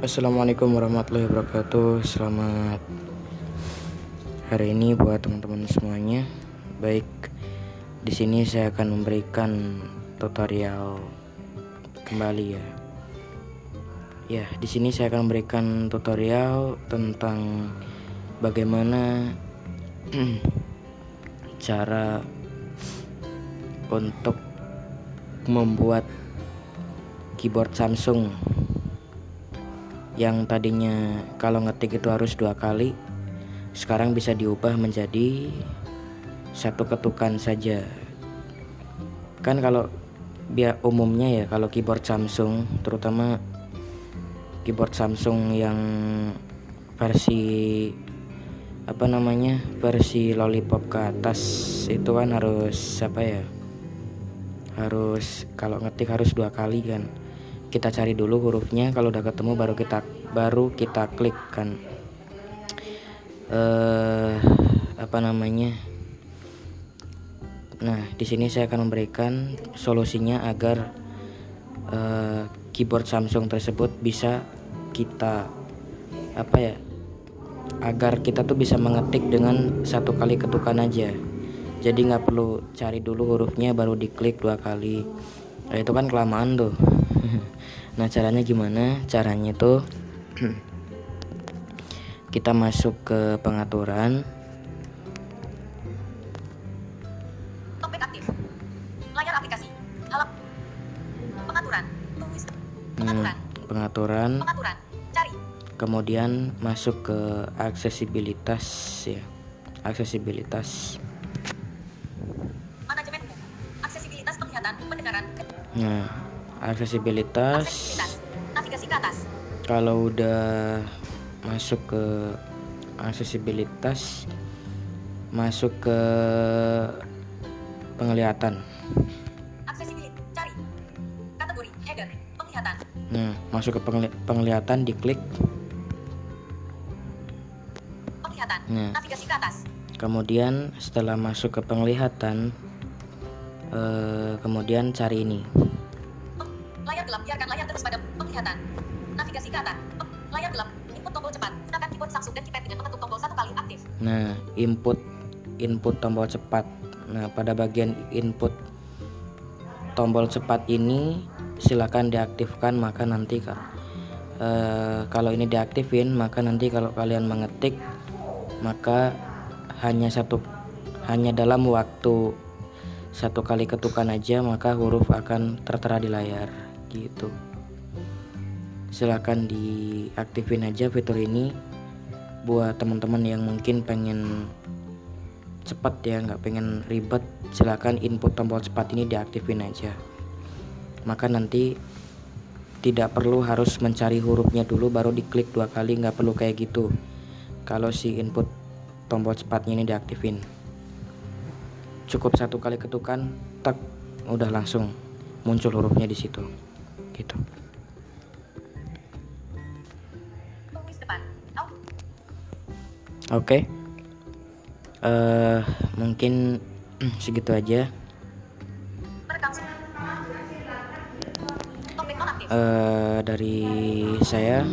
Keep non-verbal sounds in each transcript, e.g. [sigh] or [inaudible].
Assalamualaikum warahmatullahi wabarakatuh. Selamat hari ini buat teman-teman semuanya. Baik, di sini saya akan memberikan tutorial kembali ya. Ya, di sini saya akan memberikan tutorial tentang bagaimana [clears throat] cara untuk membuat keyboard Samsung yang tadinya kalau ngetik itu harus dua kali sekarang bisa diubah menjadi satu ketukan saja. Kan kalau biar umumnya ya kalau keyboard Samsung terutama keyboard Samsung yang versi apa namanya versi lollipop ke atas itu kan harus apa ya harus kalau ngetik harus dua kali kan kita cari dulu hurufnya kalau udah ketemu baru kita baru kita klik kan. Eh apa namanya? Nah di sini saya akan memberikan solusinya agar eh, keyboard Samsung tersebut bisa kita apa ya agar kita tuh bisa mengetik dengan satu kali ketukan aja. Jadi nggak perlu cari dulu hurufnya baru diklik dua kali nah, itu kan kelamaan tuh [laughs] Nah caranya gimana? Caranya itu [clears throat] kita masuk ke pengaturan. Topik aktif. Layar aplikasi. Alam. Pengaturan. Tulis. Pengaturan. Hmm, pengaturan. Pengaturan. Cari. Kemudian masuk ke aksesibilitas ya. Aksesibilitas. Manajemen umum. Aksesibilitas penglihatan, pendengaran. Nah, aksesibilitas. Aksesibilitas. Ke atas. Kalau udah masuk ke aksesibilitas, masuk ke penglihatan. Aksesibilitas. Cari. Kategori. Header. Penglihatan. Nah, masuk ke pengli- penglihatan diklik. Penglihatan. Nah. Navigasi ke atas. Kemudian setelah masuk ke penglihatan, eh, kemudian cari ini. Layar gelap. Biarkan layar terus pada penglihatan. Navigasi ke atas. Layar gelap. Input tombol cepat. Gunakan keyboard Samsung dan keypad dengan mengetuk tombol satu kali aktif. Nah, input input tombol cepat. Nah, pada bagian input tombol cepat ini silakan diaktifkan maka nanti Kak eh, kalau ini diaktifin maka nanti kalau kalian mengetik maka hanya satu hanya dalam waktu satu kali ketukan aja maka huruf akan tertera di layar gitu. Silakan diaktifin aja fitur ini buat teman-teman yang mungkin pengen cepat ya nggak pengen ribet silakan input tombol cepat ini diaktifin aja. Maka nanti tidak perlu harus mencari hurufnya dulu baru diklik dua kali nggak perlu kayak gitu. Kalau si input tombol cepatnya ini diaktifin cukup satu kali ketukan tak udah langsung muncul hurufnya di situ gitu Tulis depan. Out. oke eh mungkin [clears throat] segitu aja eh dari saya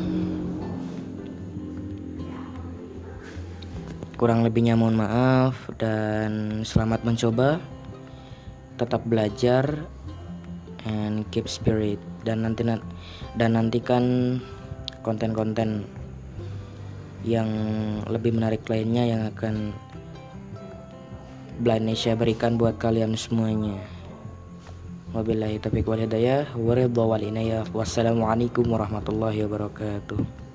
kurang lebihnya mohon maaf dan selamat mencoba tetap belajar and keep spirit dan nanti dan nantikan konten-konten yang lebih menarik lainnya yang akan Blind Asia berikan buat kalian semuanya Wabillahi taufiq wal hidayah. Wassalamualaikum warahmatullahi wabarakatuh.